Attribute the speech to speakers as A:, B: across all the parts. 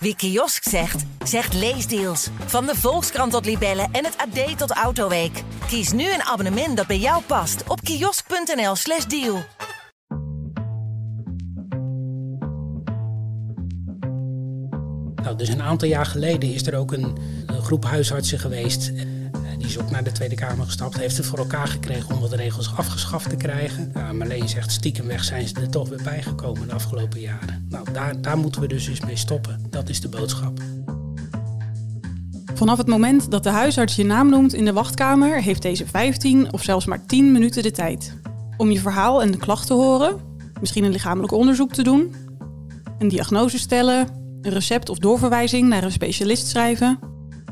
A: Wie kiosk zegt, zegt leesdeals. Van de Volkskrant tot Libellen en het AD tot Autoweek. Kies nu een abonnement dat bij jou past op kiosk.nl/slash deal.
B: Nou, dus een aantal jaar geleden is er ook een, een groep huisartsen geweest. Eh, Die is ook naar de Tweede Kamer gestapt. Heeft het voor elkaar gekregen om wat regels afgeschaft te krijgen. Nou, Marleen zegt stiekem zijn ze er toch weer bijgekomen de afgelopen jaren. Nou, daar, daar moeten we dus eens mee stoppen. Dat is de boodschap.
C: Vanaf het moment dat de huisarts je naam noemt in de wachtkamer, heeft deze 15 of zelfs maar 10 minuten de tijd. Om je verhaal en de klacht te horen, misschien een lichamelijk onderzoek te doen, een diagnose stellen, een recept of doorverwijzing naar een specialist schrijven,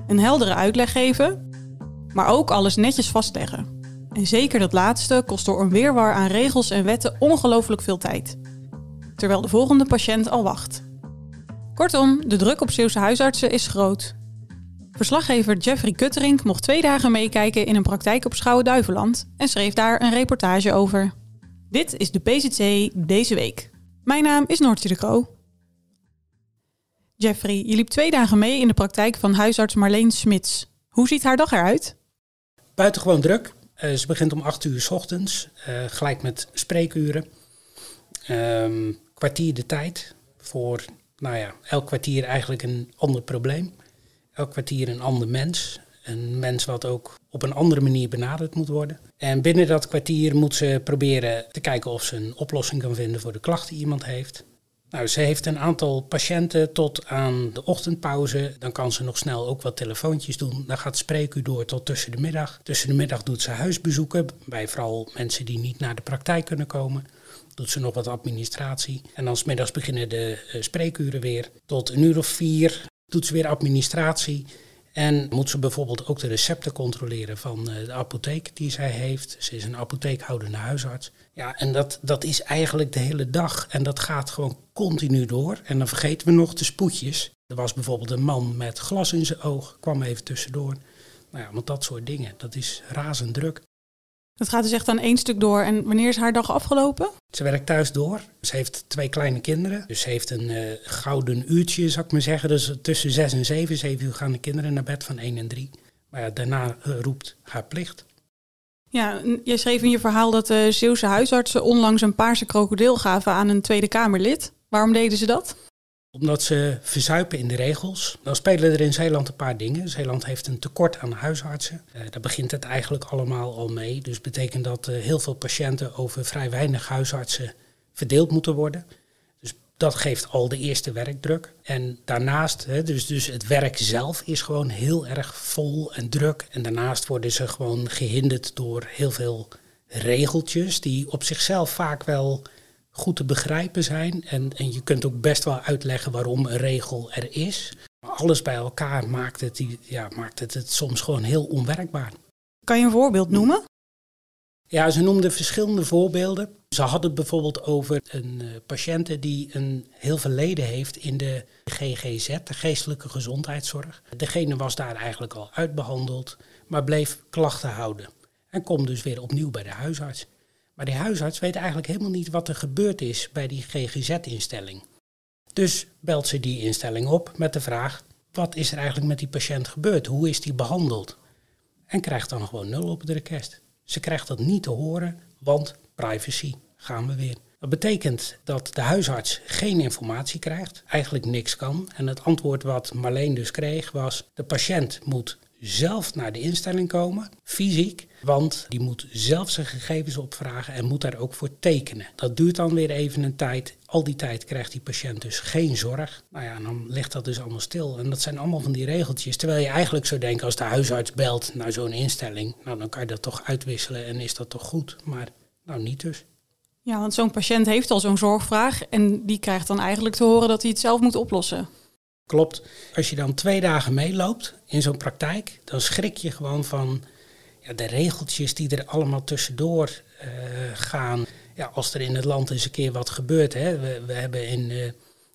C: een heldere uitleg geven, maar ook alles netjes vastleggen. En zeker dat laatste kost door een weerwar aan regels en wetten ongelooflijk veel tijd. Terwijl de volgende patiënt al wacht. Kortom, de druk op Zeeuwse huisartsen is groot. Verslaggever Jeffrey Kutterink mocht twee dagen meekijken in een praktijk op Schouwen-Duiveland en schreef daar een reportage over. Dit is de PZC deze week. Mijn naam is Noortje de Kroo. Jeffrey, je liep twee dagen mee in de praktijk van huisarts Marleen Smits. Hoe ziet haar dag eruit?
B: Buitengewoon druk. Uh, ze begint om 8 uur s ochtends, uh, gelijk met spreekuren. Um, kwartier de tijd voor, nou ja, elk kwartier eigenlijk een ander probleem. Elk kwartier een ander mens. Een mens wat ook op een andere manier benaderd moet worden. En binnen dat kwartier moet ze proberen te kijken of ze een oplossing kan vinden voor de klacht die iemand heeft. Nou, ze heeft een aantal patiënten tot aan de ochtendpauze. Dan kan ze nog snel ook wat telefoontjes doen. Dan gaat spreekuur door tot tussen de middag. Tussen de middag doet ze huisbezoeken bij vooral mensen die niet naar de praktijk kunnen komen. Doet ze nog wat administratie. En dan smiddags beginnen de uh, spreekuren weer. Tot een uur of vier doet ze weer administratie. En moet ze bijvoorbeeld ook de recepten controleren van de apotheek die zij heeft. Ze is een apotheekhoudende huisarts. Ja, en dat, dat is eigenlijk de hele dag. En dat gaat gewoon continu door. En dan vergeten we nog de spoedjes. Er was bijvoorbeeld een man met glas in zijn oog, kwam even tussendoor. Nou ja, want dat soort dingen, dat is razend druk.
C: Dat gaat dus echt aan één stuk door. En wanneer is haar dag afgelopen?
B: Ze werkt thuis door. Ze heeft twee kleine kinderen. Dus ze heeft een uh, gouden uurtje, zou ik maar zeggen. Dus tussen zes en zeven, zeven uur gaan de kinderen naar bed van één en drie. Maar ja, daarna uh, roept haar plicht.
C: Ja, jij schreef in je verhaal dat de Zeeuwse huisartsen onlangs een paarse krokodil gaven aan een Tweede Kamerlid. Waarom deden ze dat?
B: Omdat ze verzuipen in de regels. Dan spelen er in Zeeland een paar dingen. Zeeland heeft een tekort aan huisartsen. Uh, daar begint het eigenlijk allemaal al mee. Dus betekent dat uh, heel veel patiënten over vrij weinig huisartsen verdeeld moeten worden. Dus dat geeft al de eerste werkdruk. En daarnaast, hè, dus, dus het werk zelf is gewoon heel erg vol en druk. En daarnaast worden ze gewoon gehinderd door heel veel regeltjes die op zichzelf vaak wel goed te begrijpen zijn. En, en je kunt ook best wel uitleggen waarom een regel er is. Maar alles bij elkaar maakt het, ja, maakt het, het soms gewoon heel onwerkbaar.
C: Kan je een voorbeeld noemen?
B: Ja, ze noemden verschillende voorbeelden. Ze hadden het bijvoorbeeld over een uh, patiënte die een heel verleden heeft in de GGZ, de geestelijke gezondheidszorg. Degene was daar eigenlijk al uitbehandeld, maar bleef klachten houden. En komt dus weer opnieuw bij de huisarts. Maar die huisarts weet eigenlijk helemaal niet wat er gebeurd is bij die GGZ-instelling. Dus belt ze die instelling op met de vraag: wat is er eigenlijk met die patiënt gebeurd? Hoe is die behandeld? En krijgt dan gewoon nul op het request. Ze krijgt dat niet te horen, want privacy gaan we weer. Dat betekent dat de huisarts geen informatie krijgt, eigenlijk niks kan. En het antwoord wat Marleen dus kreeg was: de patiënt moet zelf naar de instelling komen, fysiek, want die moet zelf zijn gegevens opvragen en moet daar ook voor tekenen. Dat duurt dan weer even een tijd. Al die tijd krijgt die patiënt dus geen zorg. Nou ja, dan ligt dat dus allemaal stil. En dat zijn allemaal van die regeltjes. Terwijl je eigenlijk zou denken, als de huisarts belt naar zo'n instelling, nou dan kan je dat toch uitwisselen en is dat toch goed. Maar nou niet dus.
C: Ja, want zo'n patiënt heeft al zo'n zorgvraag en die krijgt dan eigenlijk te horen dat hij het zelf moet oplossen.
B: Klopt. Als je dan twee dagen meeloopt in zo'n praktijk, dan schrik je gewoon van ja, de regeltjes die er allemaal tussendoor uh, gaan. Ja, als er in het land eens een keer wat gebeurt. Hè. We, we hebben in, uh,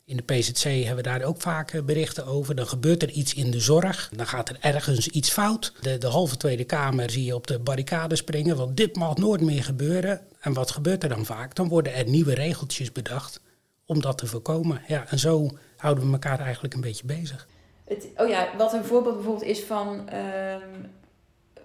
B: in de PZC hebben we daar ook vaak berichten over. Dan gebeurt er iets in de zorg. Dan gaat er ergens iets fout. De, de halve Tweede Kamer zie je op de barricade springen. Want dit mag nooit meer gebeuren. En wat gebeurt er dan vaak? Dan worden er nieuwe regeltjes bedacht om dat te voorkomen. Ja, en zo houden we elkaar eigenlijk een beetje bezig.
D: Het, oh ja, wat een voorbeeld bijvoorbeeld is van, ehm,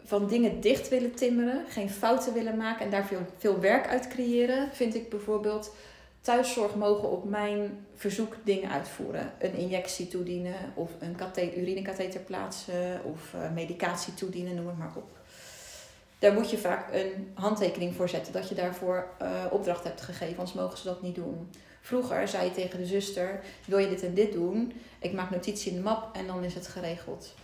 D: van dingen dicht willen timmeren, geen fouten willen maken en daar veel, veel werk uit creëren, vind ik bijvoorbeeld thuiszorg mogen op mijn verzoek dingen uitvoeren. Een injectie toedienen of een urinekatheter plaatsen of uh, medicatie toedienen, noem het maar op. Daar moet je vaak een handtekening voor zetten dat je daarvoor uh, opdracht hebt gegeven, anders mogen ze dat niet doen. Vroeger zei je tegen de zuster: Wil je dit en dit doen? Ik maak notitie in de map en dan is het geregeld.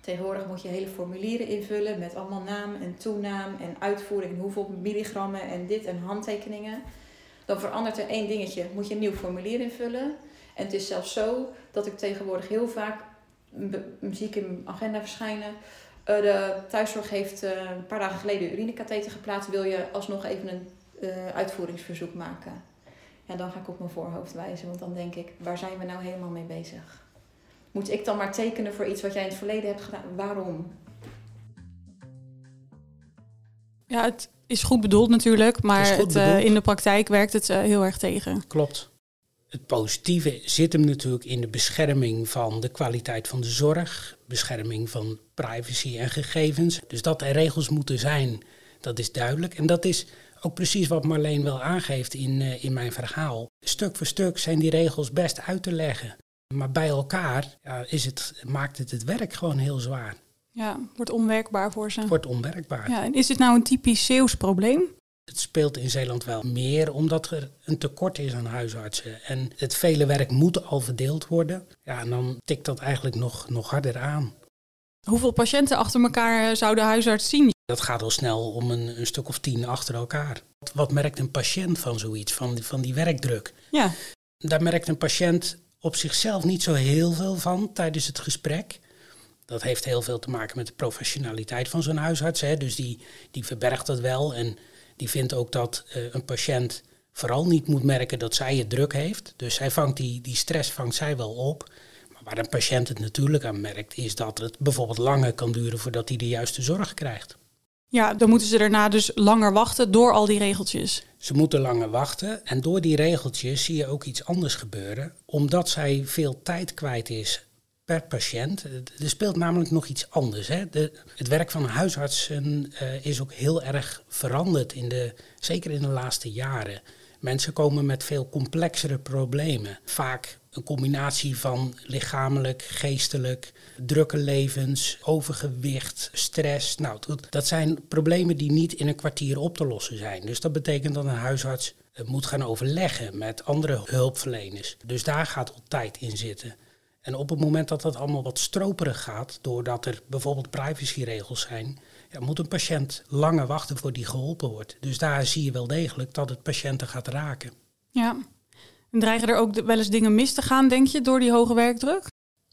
D: Tegenwoordig moet je hele formulieren invullen met allemaal naam en toenaam en uitvoering, hoeveel milligrammen en dit en handtekeningen. Dan verandert er één dingetje, moet je een nieuw formulier invullen. En het is zelfs zo dat ik tegenwoordig heel vaak, zie ik in mijn agenda verschijnen, eh, de thuiszorg heeft eh, een paar dagen geleden urinekatheter geplaatst. Wil je alsnog even een uh, uitvoeringsverzoek maken? Ja, dan ga ik op mijn voorhoofd wijzen. Want dan denk ik, waar zijn we nou helemaal mee bezig? Moet ik dan maar tekenen voor iets wat jij in het verleden hebt gedaan? Waarom?
C: Ja, het is goed bedoeld natuurlijk, maar het, uh, in de praktijk werkt het uh, heel erg tegen.
B: Klopt. Het positieve zit hem natuurlijk in de bescherming van de kwaliteit van de zorg, bescherming van privacy en gegevens. Dus dat er regels moeten zijn, dat is duidelijk. En dat is ook precies wat Marleen wel aangeeft in, uh, in mijn verhaal. Stuk voor stuk zijn die regels best uit te leggen. Maar bij elkaar ja, is het, maakt het het werk gewoon heel zwaar.
C: Ja, wordt onwerkbaar voor ze.
B: Wordt onwerkbaar.
C: Ja, en is dit nou een typisch Zeeuws probleem?
B: Het speelt in Zeeland wel meer omdat er een tekort is aan huisartsen. En het vele werk moet al verdeeld worden. Ja, en dan tikt dat eigenlijk nog, nog harder aan.
C: Hoeveel patiënten achter elkaar eh, zou de huisarts zien?
B: Dat gaat al snel om een, een stuk of tien achter elkaar. Wat, wat merkt een patiënt van zoiets, van, van die werkdruk?
C: Ja.
B: Daar merkt een patiënt op zichzelf niet zo heel veel van tijdens het gesprek. Dat heeft heel veel te maken met de professionaliteit van zo'n huisarts. Hè. Dus die, die verbergt dat wel en die vindt ook dat uh, een patiënt vooral niet moet merken dat zij het druk heeft. Dus zij vangt die, die stress vangt zij wel op. Waar een patiënt het natuurlijk aan merkt, is dat het bijvoorbeeld langer kan duren voordat hij de juiste zorg krijgt.
C: Ja, dan moeten ze daarna dus langer wachten door al die regeltjes.
B: Ze moeten langer wachten en door die regeltjes zie je ook iets anders gebeuren. Omdat zij veel tijd kwijt is per patiënt. Er speelt namelijk nog iets anders. Hè. De, het werk van huisartsen uh, is ook heel erg veranderd, in de, zeker in de laatste jaren. Mensen komen met veel complexere problemen. Vaak een combinatie van lichamelijk, geestelijk, drukke levens, overgewicht, stress. Nou, dat zijn problemen die niet in een kwartier op te lossen zijn. Dus dat betekent dat een huisarts eh, moet gaan overleggen met andere hulpverleners. Dus daar gaat al tijd in zitten. En op het moment dat dat allemaal wat stroperig gaat, doordat er bijvoorbeeld privacyregels zijn, ja, moet een patiënt langer wachten voor die geholpen wordt. Dus daar zie je wel degelijk dat het patiënten gaat raken.
C: Ja. En dreigen er ook wel eens dingen mis te gaan, denk je, door die hoge werkdruk?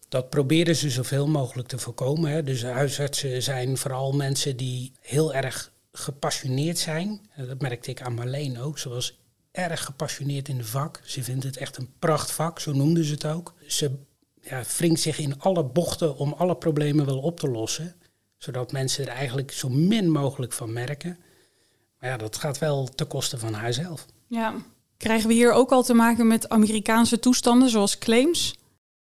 B: Dat proberen ze zoveel mogelijk te voorkomen. Hè. Dus huisartsen zijn vooral mensen die heel erg gepassioneerd zijn. Dat merkte ik aan Marleen ook. Ze was erg gepassioneerd in de vak. Ze vindt het echt een prachtvak, zo noemden ze het ook. Ze ja, wringt zich in alle bochten om alle problemen wel op te lossen. Zodat mensen er eigenlijk zo min mogelijk van merken. Maar ja, dat gaat wel ten koste van haarzelf.
C: Ja. Krijgen we hier ook al te maken met Amerikaanse toestanden zoals claims?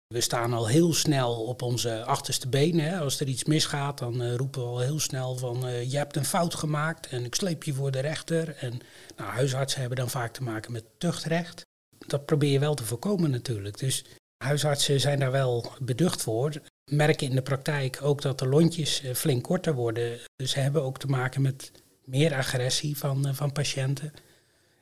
B: We staan al heel snel op onze achterste benen. Hè. Als er iets misgaat, dan uh, roepen we al heel snel van uh, je hebt een fout gemaakt en ik sleep je voor de rechter. En nou, huisartsen hebben dan vaak te maken met tuchtrecht. Dat probeer je wel te voorkomen natuurlijk. Dus Huisartsen zijn daar wel beducht voor. Merken in de praktijk ook dat de lontjes eh, flink korter worden. Dus ze hebben ook te maken met meer agressie van, eh, van patiënten.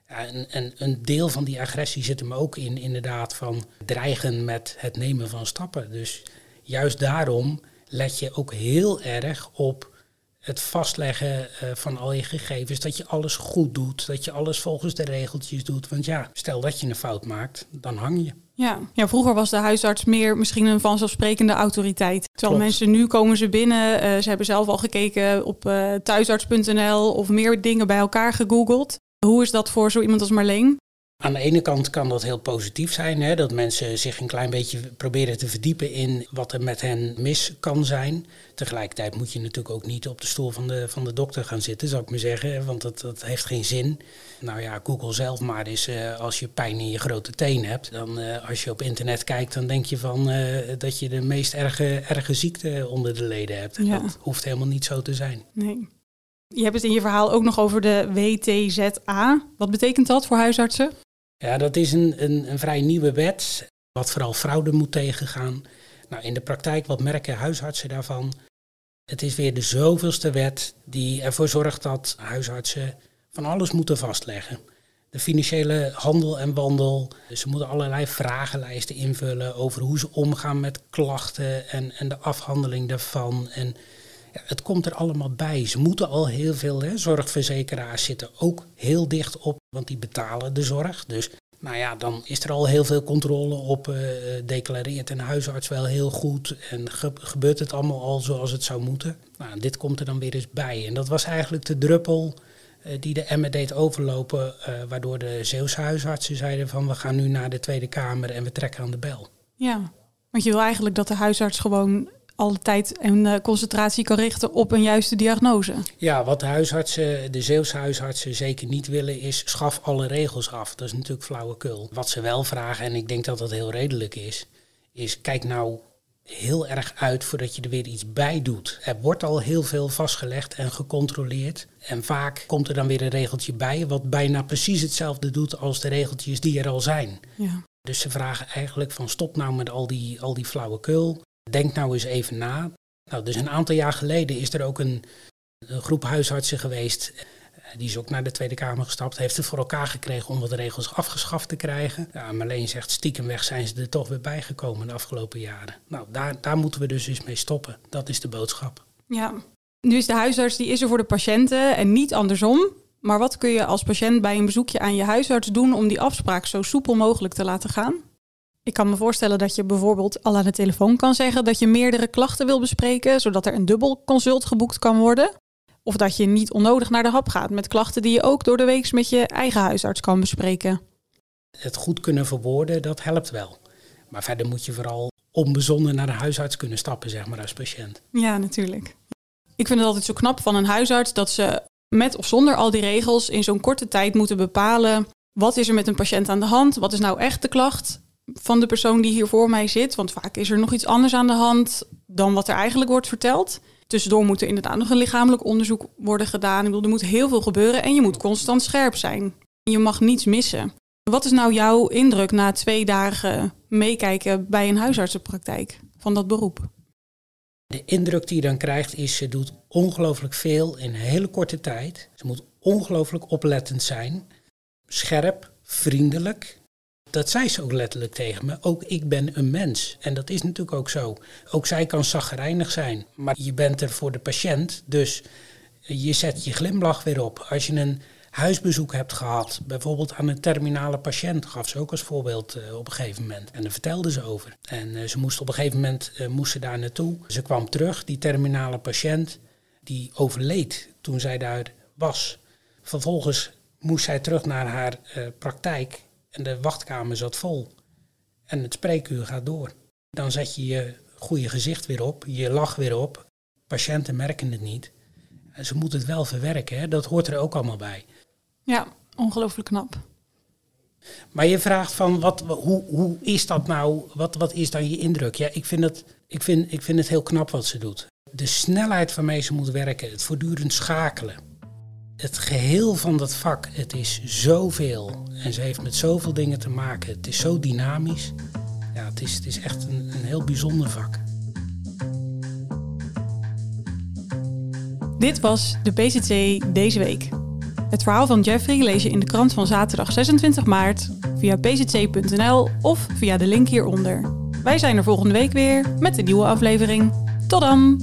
B: En, en, een deel van die agressie zit hem ook in inderdaad van dreigen met het nemen van stappen. Dus juist daarom let je ook heel erg op het vastleggen uh, van al je gegevens. Dat je alles goed doet, dat je alles volgens de regeltjes doet. Want ja, stel dat je een fout maakt, dan hang je.
C: Ja. ja, vroeger was de huisarts meer misschien een vanzelfsprekende autoriteit. Terwijl mensen nu komen ze binnen, uh, ze hebben zelf al gekeken op uh, thuisarts.nl of meer dingen bij elkaar gegoogeld. Hoe is dat voor zo iemand als Marleen?
B: Aan de ene kant kan dat heel positief zijn, hè, dat mensen zich een klein beetje proberen te verdiepen in wat er met hen mis kan zijn. Tegelijkertijd moet je natuurlijk ook niet op de stoel van de, van de dokter gaan zitten, zou ik maar zeggen, want dat, dat heeft geen zin. Nou ja, Google zelf maar eens, uh, als je pijn in je grote teen hebt, dan uh, als je op internet kijkt, dan denk je van uh, dat je de meest erge, erge ziekte onder de leden hebt. Ja. Dat hoeft helemaal niet zo te zijn.
C: Nee. Je hebt het in je verhaal ook nog over de WTZA. Wat betekent dat voor huisartsen?
B: Ja, dat is een, een, een vrij nieuwe wet, wat vooral fraude moet tegengaan. Nou, in de praktijk, wat merken huisartsen daarvan? Het is weer de zoveelste wet die ervoor zorgt dat huisartsen van alles moeten vastleggen. De financiële handel en wandel. Ze moeten allerlei vragenlijsten invullen over hoe ze omgaan met klachten en, en de afhandeling daarvan. En het komt er allemaal bij. Ze moeten al heel veel, hè, zorgverzekeraars zitten ook heel dicht op, want die betalen de zorg. Dus nou ja, dan is er al heel veel controle op. Uh, declareert een huisarts wel heel goed en gebeurt het allemaal al zoals het zou moeten. Nou, dit komt er dan weer eens bij. En dat was eigenlijk de druppel uh, die de emmer deed overlopen, uh, waardoor de Zeeuwse huisartsen zeiden van we gaan nu naar de Tweede Kamer en we trekken aan de bel.
C: Ja, want je wil eigenlijk dat de huisarts gewoon alle tijd en uh, concentratie kan richten op een juiste diagnose.
B: Ja, wat de huisartsen, de Zeeuwse huisartsen zeker niet willen is schaf alle regels af. Dat is natuurlijk flauwekul. Wat ze wel vragen, en ik denk dat dat heel redelijk is, is kijk nou heel erg uit voordat je er weer iets bij doet. Er wordt al heel veel vastgelegd en gecontroleerd. En vaak komt er dan weer een regeltje bij wat bijna precies hetzelfde doet als de regeltjes die er al zijn. Ja. Dus ze vragen eigenlijk van stop nou met al die, al die flauwekul. Denk nou eens even na. Nou, dus een aantal jaar geleden is er ook een, groep huisartsen geweest. Eh, die is ook naar de Tweede Kamer gestapt. Heeft het voor elkaar gekregen om wat regels afgeschaft te krijgen. Ja, Marleen zegt stiekemweg zijn ze er toch weer bijgekomen de afgelopen jaren. Nou, daar, daar moeten we dus eens mee stoppen. Dat is de boodschap.
C: Ja, nu is de huisarts die is er voor de patiënten en niet andersom. Maar wat kun je als patiënt bij een bezoekje aan je huisarts doen om die afspraak zo soepel mogelijk te laten gaan? Ik kan me voorstellen dat je bijvoorbeeld al aan de telefoon kan zeggen dat je meerdere klachten wil bespreken, zodat er een dubbel consult geboekt kan worden. Of dat je niet onnodig naar de hap gaat met klachten die je ook door de week met je eigen huisarts kan bespreken.
B: Het goed kunnen verwoorden, dat helpt wel. Maar verder moet je vooral onbezonnen naar de huisarts kunnen stappen, zeg maar, als patiënt.
C: Ja, natuurlijk. Ik vind het altijd zo knap van een huisarts dat ze met of zonder al die regels in zo'n korte tijd moeten bepalen wat is er met een patiënt aan de hand, wat is nou echt de klacht van de persoon die hier voor mij zit. Want vaak is er nog iets anders aan de hand dan wat er eigenlijk wordt verteld. Tussendoor moet er inderdaad nog een lichamelijk onderzoek worden gedaan. Ik bedoel, er moet heel veel gebeuren en je moet constant scherp zijn. Je mag niets missen. Wat is nou jouw indruk na twee dagen meekijken bij een huisartsenpraktijk van dat beroep?
B: De indruk die je dan krijgt is, ze doet ongelooflijk veel in een hele korte tijd. Ze moet ongelooflijk oplettend zijn, scherp, vriendelijk. Dat zei ze ook letterlijk tegen me. Ook ik ben een mens. En dat is natuurlijk ook zo. Ook zij kan zaggerijnig zijn. Maar je bent er voor de patiënt. Dus je zet je glimlach weer op. Als je een huisbezoek hebt gehad, bijvoorbeeld aan een terminale patiënt, gaf ze ook als voorbeeld uh, op een gegeven moment. En daar vertelde ze over. En uh, ze moest op een gegeven moment uh, moest ze daar naartoe. Ze kwam terug, die terminale patiënt, die overleed toen zij daar was. Vervolgens moest zij terug naar haar praktijk en de wachtkamer zat vol. En het spreekuur gaat door. Dan zet je je goede gezicht weer op, je lach weer op. Patiënten merken het niet. En ze moeten het wel verwerken, hè? dat hoort er ook allemaal bij.
C: Ja, ongelooflijk knap.
B: Maar je vraagt van, wat, hoe, hoe is dat nou? Wat, wat is dan je indruk? Ja, ik vind, het, ik, vind, ik vind het heel knap wat ze doet. De snelheid waarmee ze moet werken, het voortdurend schakelen het geheel van dat vak, het is zoveel. En ze heeft met zoveel dingen te maken. Het is zo dynamisch. Ja, het is, het is echt een, een heel bijzonder vak.
C: Dit was de PCC deze week. Het verhaal van Jeffrey lees je in de krant van zaterdag 26 maart via pcc.nl of via de link hieronder. Wij zijn er volgende week weer met een nieuwe aflevering. Tot dan!